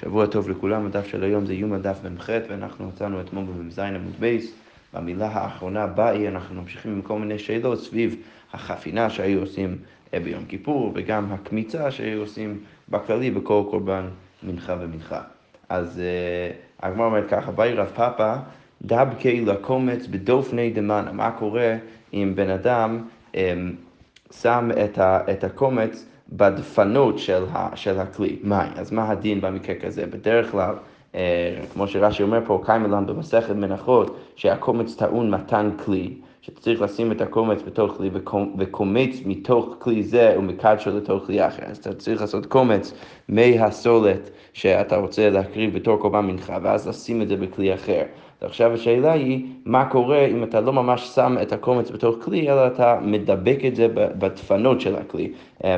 שבוע טוב לכולם, הדף של היום זה יום הדף מ"ח, ואנחנו מצאנו אתמול במ"ז עמוד בייס. במילה האחרונה באי אנחנו ממשיכים עם כל מיני שאלות סביב החפינה שהיו עושים אה, ביום כיפור, וגם הקמיצה שהיו עושים בכללי בכל קורבן מנחה ומנחה. אז uh, הגמרא אומרת ככה, באי רב פאפא דבקי לקומץ בדופני דמנה. מה קורה אם בן אדם um, שם את, ה, את הקומץ בדפנות של, ה, של הכלי, מים. אז מה הדין במקרה כזה? בדרך כלל, אה, כמו שרש"י אומר פה, קיימלן במסכת מנחות, שהקומץ טעון מתן כלי, שאתה צריך לשים את הקומץ בתוך כלי וקומץ מתוך כלי זה ומקדשו לתוך כלי אחר. אז אתה צריך לעשות קומץ מהסולת שאתה רוצה להקריב בתור קורבן מנחה, ואז לשים את זה בכלי אחר. ועכשיו השאלה היא, מה קורה אם אתה לא ממש שם את הקומץ בתוך כלי, אלא אתה מדבק את זה בדפנות של הכלי אה,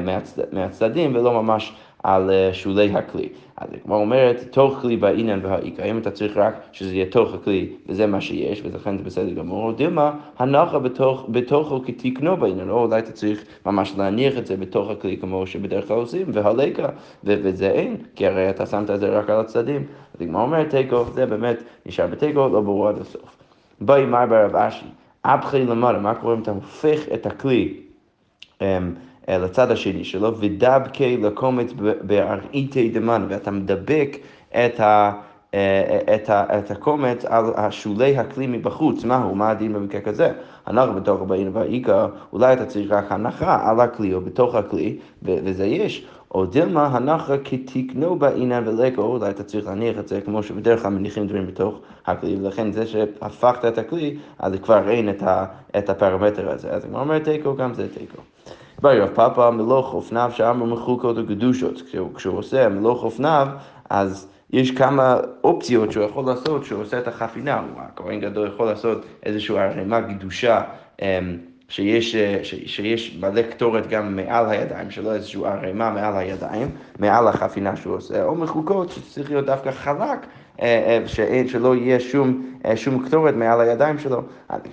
מהצדדים, ולא ממש על אה, שולי הכלי. אז כמו אומרת, תוך כלי בעניין והאיכא, אם אתה צריך רק שזה יהיה תוך הכלי, וזה מה שיש, ולכן זה בסדר גמור, דילמה, הנחה בתוך, בתוכו כתקנו בעניין, או אולי אתה צריך ממש להניח את זה בתוך הכלי, כמו שבדרך כלל עושים, והלקה, וזה אין, כי הרי אתה שמת את זה רק על הצדדים. אז כמו אומרת, תיקו, זה באמת נשאר בתיקו, לא ברור עד הסוף. בואי מר ברב אשי, אבחי למעלה, מה קורה אם אתה הופך את הכלי? אה, לצד השני שלו, ודבקי לקומץ בארעיתי דמן, ואתה מדבק את ה... אה, את, ה, את הקומץ על שולי הכלי מבחוץ, מהו, מה הדין במקרה כזה? הנחה בתוך הבאים והאיכא, אולי אתה צריך רק הנחה על הכלי או בתוך הכלי, וזה יש. או דילמה הנחה כתקנו בעניין ולקו, אולי אתה צריך להניח את זה כמו שבדרך כלל מניחים דברים בתוך הכלי, ולכן זה שהפכת את הכלי, אז כבר אין את, ה, את הפרמטר הזה. אז אם הוא אומר תיקו, גם זה תיקו. ביי רב פאפא מלוך אופניו שאמרו מחוקות וגדושות. כשהוא עושה מלוך אופניו, אז יש כמה אופציות שהוא יכול לעשות כשהוא עושה את החפינה. הכהן גדול יכול לעשות איזושהי ערימה גדושה. אמ, שיש, שיש מלא קטורת גם מעל הידיים שלו, איזושהי ערימה מעל הידיים, מעל החפינה שהוא עושה, או מחוקות שצריך להיות דווקא חלק, שלא יהיה שום, אה, שום קטורת מעל הידיים שלו.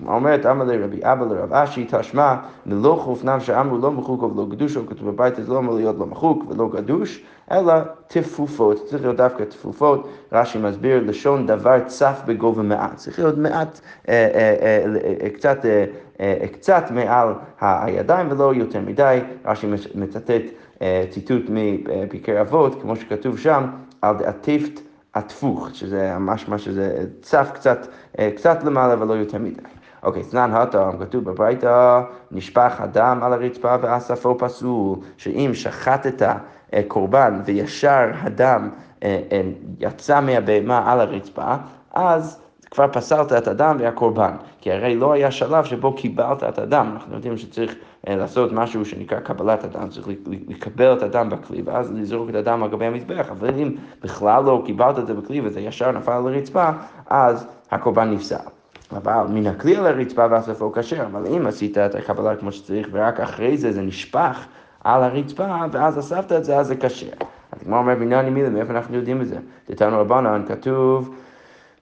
אומרת, אמר לרבי אבא לרב אשי, תשמע, מלוך אופניו שאמרו לא מחוק ולא גדוש, או כתוב בבית, זה לא אמור להיות לא מחוק ולא גדוש, אלא תפופות, צריך להיות דווקא תפופות. רש"י מסביר, לשון דבר צף בגובה מעט, צריך להיות מעט, קצת, קצת מעל הידיים ולא יותר מדי. רש"י מצטט ציטוט מפרקי אבות, כמו שכתוב שם, על דעתיפת התפוך, שזה ממש מה שזה צף קצת, אה, קצת למעלה ולא יותר מדי. אוקיי, סנן הטעם, כתוב בברייתא, נשפך הדם על הרצפה ואספו פסול, שאם שחטת אה, קורבן וישר הדם אה, יצא מהבהמה על הרצפה, אז כבר פסלת את הדם והקורבן, כי הרי לא היה שלב שבו קיבלת את הדם, אנחנו יודעים שצריך אה, לעשות משהו שנקרא קבלת הדם, צריך לקבל את הדם בכלי ואז לזרוק את הדם על גבי המזבח, אבל אם בכלל לא קיבלת את זה בכלי וזה ישר נפל על הרצפה, אז הקורבן נפסל. אבל מן הכלי על הרצפה ואספו כשר, אבל אם עשית את הקבלה כמו שצריך ורק אחרי זה זה נשפך על הרצפה ואז אספת את זה, אז זה כשר. אז כמו אומר בניין ימילה, מאיפה אנחנו יודעים את זה? תתנו רבנן, כתוב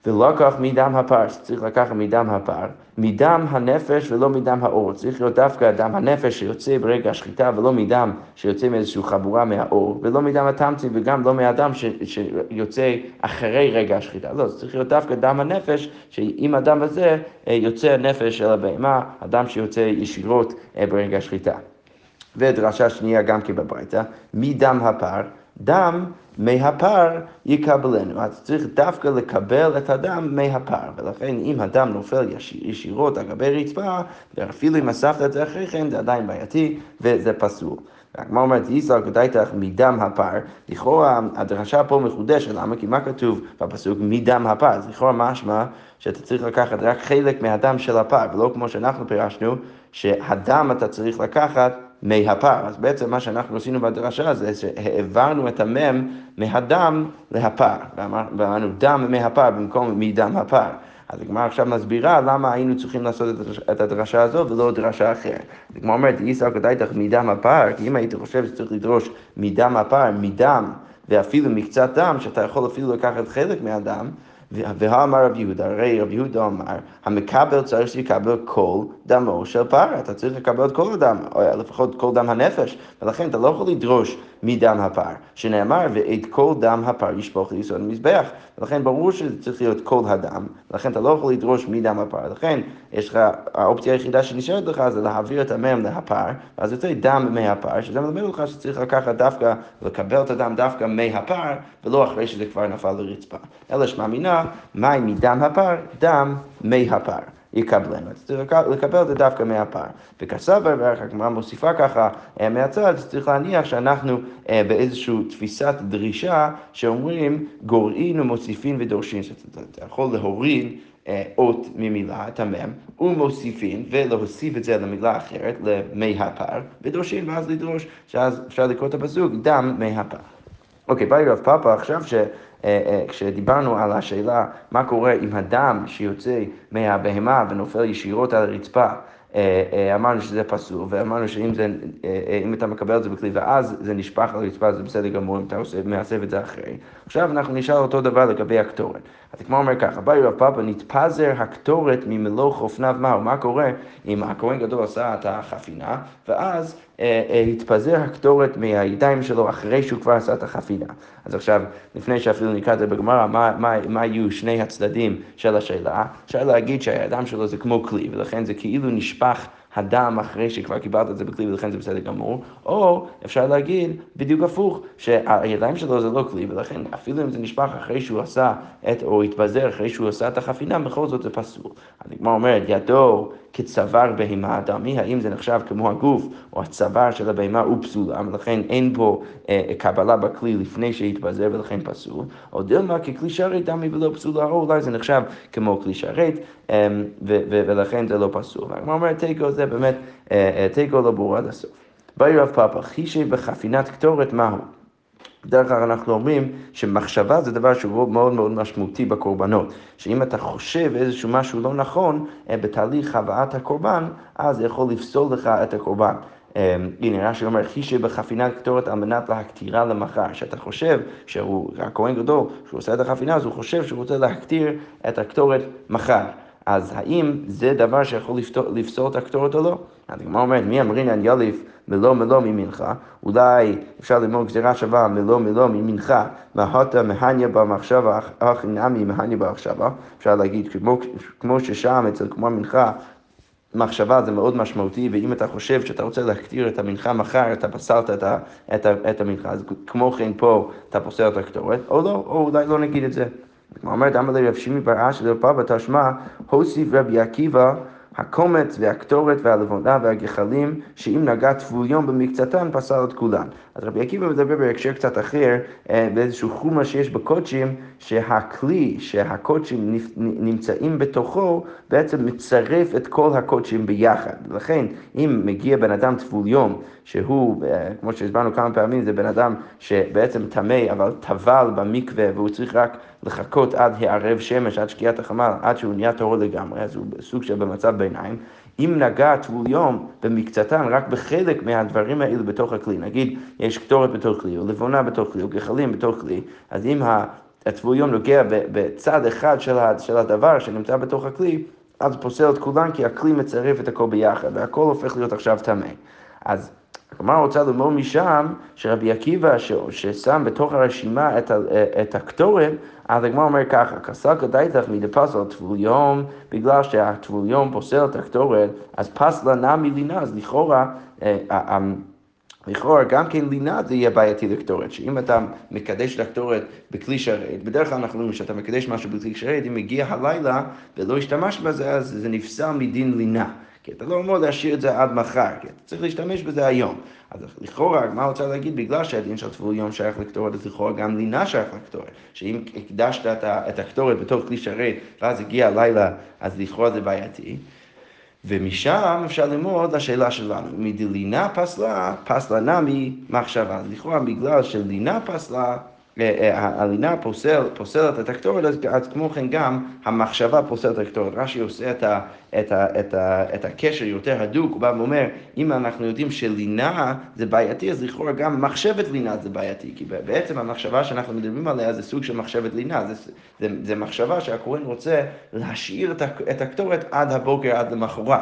ולקח מדם הפר, צריך לקחת מדם הפר, מדם הנפש ולא מדם האור. צריך להיות דווקא דם הנפש שיוצא ברגע השחיטה ולא מדם שיוצא מאיזושהי חבורה מהאור, ולא מדם התמצי וגם לא מהדם ש, שיוצא אחרי רגע השחיטה. לא, צריך להיות דווקא דם הנפש, שעם הדם הזה אה, יוצא הנפש של הבהמה, הדם שיוצא ישירות אה, ברגע השחיטה. ודרשה שנייה גם כן בברייתא, מדם הפר, דם מהפר יקבלנו. אז צריך דווקא לקבל את הדם מהפר, ולכן אם הדם נופל ישירות על גבי רצפה, ואפילו אם אספת את זה אחרי כן, זה עדיין בעייתי וזה פסול. הגמרא אומרת, ישראל גדייתך מדם הפר, לכאורה הדרשה פה מחודשת, למה? כי מה כתוב בפסוק מדם הפר? אז לכאורה משמע שאתה צריך לקחת רק חלק מהדם של הפר, ולא כמו שאנחנו פירשנו, שהדם אתה צריך לקחת מהפר. אז בעצם מה שאנחנו עשינו בדרשה זה שהעברנו את המם מהדם להפר, ואמרנו דם מהפר במקום מדם הפר. אז הגמרא עכשיו מסבירה למה היינו צריכים לעשות את הדרשה הזו ולא דרשה אחרת. הגמרא אומרת, איסר כדאיתך מדם הפר, כי אם היית חושב שצריך לדרוש מדם הפר, מדם ואפילו מקצת דם, שאתה יכול אפילו לקחת חלק מהדם, והאמר רב יהודה, הרי רב יהודה אמר, המקבל צריך שיקבל כל דמו של פרה, אתה צריך לקבל את כל הדם, או לפחות כל דם הנפש, ולכן אתה לא יכול לדרוש מדם הפר, שנאמר, ואת כל דם הפר ישפוך ליסוד המזבח, ולכן ברור שזה צריך להיות כל הדם, ולכן אתה לא יכול לדרוש מדם הפר, לכן יש לך, האופציה היחידה שנשארת לך זה להעביר את המם להפר, ואז יוצא דם מהפר, שזה מלמד אותך שצריך לקחת דווקא, לקבל את הדם דווקא מהפר, ולא אחרי שזה כבר נפל לרצפה. אלא שמאמינה, מים מדם הפר, דם מהפר. יקבלנו. אז צריך לקבל את זה דווקא מהפר. וכסבר, והגמרא מוסיפה ככה אה, מהצד, צריך להניח שאנחנו אה, באיזושהי תפיסת דרישה שאומרים גורעין ומוסיפין ודורשין. אתה יכול להוריד אה, אות ממילה, את המם, ומוסיפין, ולהוסיף את זה למילה אחרת, למי הפר, ודורשין, ואז לדרוש, שאז אפשר לקרוא את הפסוק, דם מי הפר. אוקיי, באי רב פאפה עכשיו ש... אה, אה, כשדיברנו על השאלה מה קורה עם הדם שיוצא מהבהמה ונופל ישירות על הרצפה, אה, אמרנו שזה פסול, ואמרנו שאם זה, אתה מקבל את זה בכלי ואז זה נשפך על הרצפה, זה בסדר גמור אם אתה עושה, מעצב את זה אחרי. עכשיו אנחנו נשאל אותו דבר לגבי הקטורת. אז כמו אומר ככה, באי רב פאפה, נתפזר הקטורת ממלוא חופניו מהו, מה קורה אם הכהן גדול עשה את החפינה, ואז התפזר הקטורת מהידיים שלו אחרי שהוא כבר עשה את החפינה. אז עכשיו, לפני שאפילו נקרא את זה בגמרא, מה, מה, מה היו שני הצדדים של השאלה? אפשר להגיד שהידיים שלו זה כמו כלי, ולכן זה כאילו נשפך הדם אחרי שכבר קיבלת את זה בכלי ולכן זה בסדר גמור, או אפשר להגיד בדיוק הפוך, שהידיים שלו זה לא כלי ולכן אפילו אם זה נשפך אחרי שהוא עשה את, או התפזר אחרי שהוא עשה את החפינה, בכל זאת זה פסול. הדגמר אומרת, ידו כצוואר בהמה אדמי, האם זה נחשב כמו הגוף או הצוואר של הבהמה הוא פסולה, ולכן אין פה אה, קבלה בכלי לפני שהתפזר ולכן פסול, או דילמה ככלי שרת דמי ולא פסולה, או אולי זה נחשב כמו כלי שרת אה, ולכן זה לא פסול. והגמרא אומרת, תיקו זה באמת, אה, אה, תיקו לא ברור עד הסוף. באי רב פאפה, חישי בחפינת קטורת מהו? בדרך כלל אנחנו אומרים שמחשבה זה דבר שהוא מאוד מאוד משמעותי בקורבנות. שאם אתה חושב איזשהו משהו לא נכון אה, בתהליך הבאת הקורבן, אז זה יכול לפסול לך את הקורבן. אה, הנה, רש"י אומר, חישי בחפינה קטורת על מנת להקטירה למחר. שאתה חושב שהוא, הכהן גדול, שהוא עושה את החפינה, אז הוא חושב שהוא רוצה להקטיר את הקטורת מחר. אז האם זה דבר שיכול לפסול את הקטורת או לא? הגמרא אומרת, מי אמרינן יליף מלוא מלוא ממנחה, אולי אפשר ללמוד גזירה שווה מלוא מלוא ממנחה, מהותה מהניה במחשבה, אך נמי מהניה במחשבה, אפשר להגיד, כמו, כמו ששם אצל כמו מנחה, מחשבה זה מאוד משמעותי, ואם אתה חושב שאתה רוצה להקטיר את המנחה מחר, אתה פסלת את, את, את המנחה, אז כמו כן פה אתה פוסל את הקטורת, או לא, או אולי לא נגיד את זה. כמו אומרת, אמר לי רב שימי בר אשר לפאבה תשמע, הוסיף רבי עקיבא הקומץ והקטורת והלבונה והגחלים, שאם נגע טבול יום במקצתן, פסל את כולן. אז רבי עקיבא מדבר בהקשר קצת אחר, אה, באיזשהו חומה שיש בקודשים, שהכלי שהקודשים נמצאים בתוכו, בעצם מצרף את כל הקודשים ביחד. לכן, אם מגיע בן אדם טבול יום, שהוא, אה, כמו שהסברנו כמה פעמים, זה בן אדם שבעצם טמא, אבל טבל במקווה, והוא צריך רק לחכות עד הערב שמש, עד שקיעת החמל, עד שהוא נהיה טהור לגמרי, אז הוא סוג של במצב ביניים. אם נגע טבול יום במקצתן, רק בחלק מהדברים האלו בתוך הכלי, נגיד יש קטורת בתוך כלי, או לבונה בתוך כלי, או גחלים בתוך כלי, אז אם הטבול יום נוגע בצד אחד של הדבר שנמצא בתוך הכלי, אז פוסל את כולן כי הכלי מצרף את הכל ביחד, והכל הופך להיות עכשיו טמא. אז הגמרא רוצה ללמוד משם שרבי עקיבא ששם בתוך הרשימה את, את הקטורת, אז הגמרא אומר ככה, כסלקא דייתך מדי פסל טבול יום, בגלל שהטבול יום פוסל את הקטורת, אז פסלה נמי לינה, אז לכאורה אה, אה, לכאורה גם כן לינה זה יהיה בעייתי לקטורת, שאם אתה מקדש את הקטורת בכלי שרת, בדרך כלל אנחנו אומרים שאתה מקדש משהו בכלי שרת, אם מגיע הלילה ולא השתמשת בזה, אז זה נפסל מדין לינה. כי אתה לא אמור להשאיר את זה עד מחר, כי אתה צריך להשתמש בזה היום. אז לכאורה, מה רוצה להגיד? בגלל שהדין של טבול יום שייך לקטורת, אז לכאורה גם לינה שייך לקטורת. שאם הקדשת את הקטורת בתוך כלי שרת, ואז הגיע הלילה, אז לכאורה זה בעייתי. ומשם אפשר ללמוד לשאלה שלנו, מדלינה פסלה, פסלה נמי מחשבה. לכאורה בגלל שלינה פסלה, הלינה פוסל, פוסלת את הקטורת, אז, אז כמו כן גם המחשבה פוסלת את הקטורת. רש"י עושה את, ה, את, ה, את, ה, את הקשר יותר הדוק, הוא בא ואומר, אם אנחנו יודעים שלינה זה בעייתי, אז לכאורה גם מחשבת לינה זה בעייתי, כי בעצם המחשבה שאנחנו מדברים עליה זה סוג של מחשבת לינה, זה, זה, זה מחשבה שהכהן רוצה להשאיר את הקטורת עד הבוקר, עד למחרת.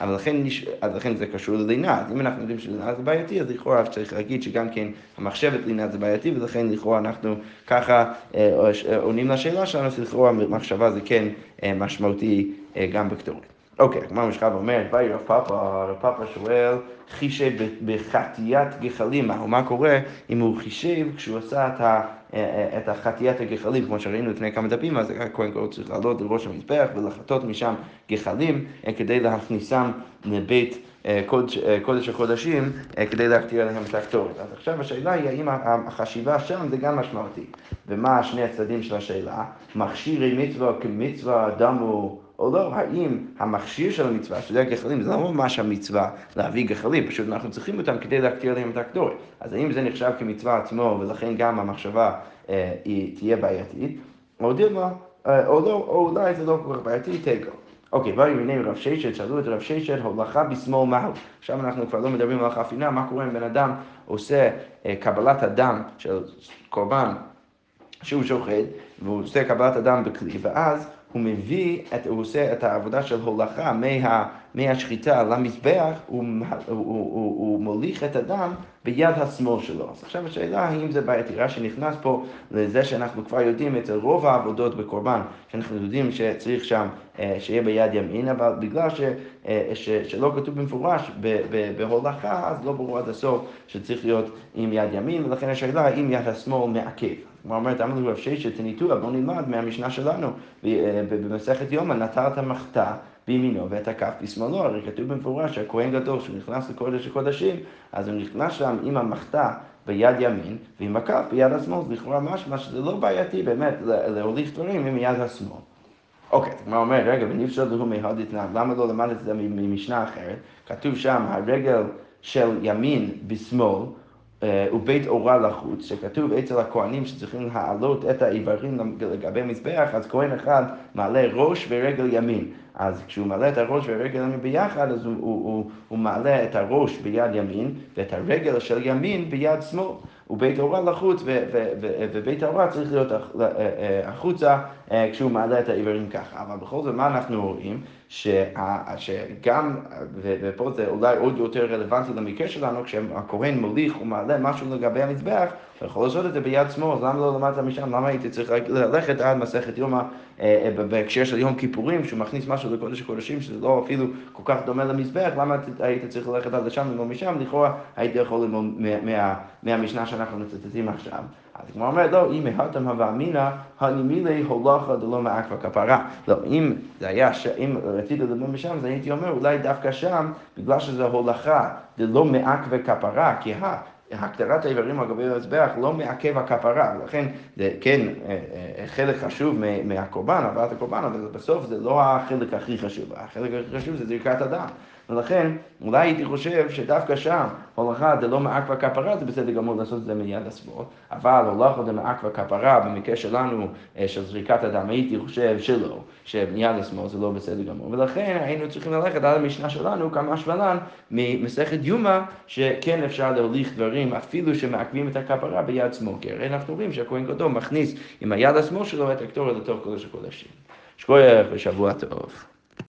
אבל לכן, אז לכן זה קשור ללינה. אז אם אנחנו יודעים שלינה זה בעייתי, אז לכאורה צריך להגיד שגם כן המחשבת לינה זה בעייתי, ולכן לכאורה אנחנו ככה אה, עונים לשאלה שלנו, שלכאורה מחשבה זה כן אה, משמעותי אה, גם בקטורת. אוקיי, הגמרא משחב אומרת, באי רב פאפה, רב פאפה שואל, חישב בחטיית גחלים, מה קורה אם הוא חישב כשהוא עשה את ה... את החטיית הגחלים, כמו שראינו לפני כמה דפים, אז הכהן כבר צריך לעלות לראש המזבח ולחטות משם גחלים כדי להכניסם לבית קודש, קודש הקודשים כדי להקטיר עליהם את הקטורת. אז עכשיו השאלה היא האם החשיבה שם זה גם משמעותי. ומה שני הצדדים של השאלה? מכשירי מצווה כמצווה הוא... או לא, האם המכשיר של המצווה, שזה הגחלים, זה לא ממש המצווה להביא גחלים, פשוט אנחנו צריכים אותם כדי להקטיר עליהם את הקטורת. אז האם זה נחשב כמצווה עצמו, ולכן גם המחשבה אה, היא תהיה בעייתית, או דילמה, אה, או לא, או אולי זה לא כל כך בעייתי, תגו. אוקיי, באו מיני רב ששת, שאלו את רב ששת, הולכה בשמאל מהו. עכשיו אנחנו כבר לא מדברים על החפינה, מה קורה אם בן אדם עושה אה, קבלת הדם של קורבן שהוא שוחט, והוא עושה קבלת הדם בכלי, ואז הוא מביא, את, הוא עושה את העבודה של הולכה מה, מהשחיטה למזבח, הוא, הוא, הוא, הוא, הוא מוליך את הדם ביד השמאל שלו. אז עכשיו השאלה האם זה בעייתי, רש"י נכנס פה לזה שאנחנו כבר יודעים אצל רוב העבודות בקורבן, שאנחנו יודעים שצריך שם שיהיה ביד ימין, אבל בגלל ש, אה, ש, שלא כתוב במפורש בהולכה, אז לא ברור עד הסוף שצריך להיות עם יד ימין, ולכן השאלה האם יד השמאל מעכב. כמו אומרת, אמר לי רב ששת תניתוה, בואו נלמד מהמשנה שלנו אה, במסכת יומא, נטר את המחתה בימינו ואת הכף בשמאלו, הרי כתוב במפורש שהכהן גדול, כשהוא נכנס לקודש הקודשים, אז הוא נכנס שם עם המחתה ביד ימין ועם הכף ביד השמאל, לכאורה משמע שזה לא בעייתי באמת להוליך דברים עם יד השמאל. אוקיי, אז הגמרא אומר, רגע, ונפסד לו מהדתנן, למה לא למד את זה ממשנה אחרת? כתוב שם, הרגל של ימין בשמאל, ובית אורה לחוץ, שכתוב אצל הכהנים שצריכים להעלות את האיברים לגבי מזבח, אז כהן אחד מעלה ראש ורגל ימין. אז כשהוא מעלה את הראש והרגל ימין ביחד, אז הוא, הוא, הוא, הוא מעלה את הראש ביד ימין ואת הרגל של ימין ביד שמאל. ובית ההוראה לחוץ, ובית ההוראה צריך להיות אה, אה, החוצה אה, כשהוא מעלה את העברים ככה. אבל בכל זאת, מה אנחנו רואים? שגם, ופה זה אולי עוד יותר רלוונטי למקרה שלנו, כשהכהן מוליך ומעלה משהו לגבי המזבח, הוא יכול לעשות את זה ביד שמאל, אז למה לא למדת משם? למה הייתי צריך ללכת עד מסכת יומא בהקשר של יום כיפורים, שהוא מכניס משהו לקודש הקודשים, שזה לא אפילו כל כך דומה למזבח, למה היית צריך ללכת עד לשם ולא משם? לכאורה הייתי יכול ללמוד מהמשנה שאנחנו מצטטים עכשיו. אז כמו אומרת, לא, אם ההתם הווה אמינא, הנימילי הולכה דלא מעכבה כפרה. לא, אם זה היה, אם רציתי ללמוד משם, אז הייתי אומר, אולי דווקא שם, בגלל שזה הולכה דלא מעכבה כפרה, כי הקטרת האיברים על גבי המזבח לא מעכב הכפרה, ולכן זה כן אה, אה, חלק חשוב מהקורבן, הבאת הקורבן, אבל בסוף זה לא החלק הכי חשוב, החלק הכי חשוב זה זריקת הדם. ולכן, אולי הייתי חושב שדווקא שם, הולכה דלא מעכבה כפרה, זה בסדר גמור לעשות את זה מיד השמאל, אבל הולכה דמעכבה כפרה, במקרה שלנו, אה, של זריקת הדם, הייתי חושב שלא, שמיד השמאל זה לא בסדר גמור, ולכן היינו צריכים ללכת על המשנה שלנו, כמה שבלן, ממסכת יומא, שכן אפשר להוליך דברים, אפילו שמעכבים את הכפרה ביד שמאל, כי הרי אנחנו רואים שהכהן גדול מכניס עם היד השמאל שלו את הקטורת לתוך קודש הקודשים. שכוייך ושבוע טוב.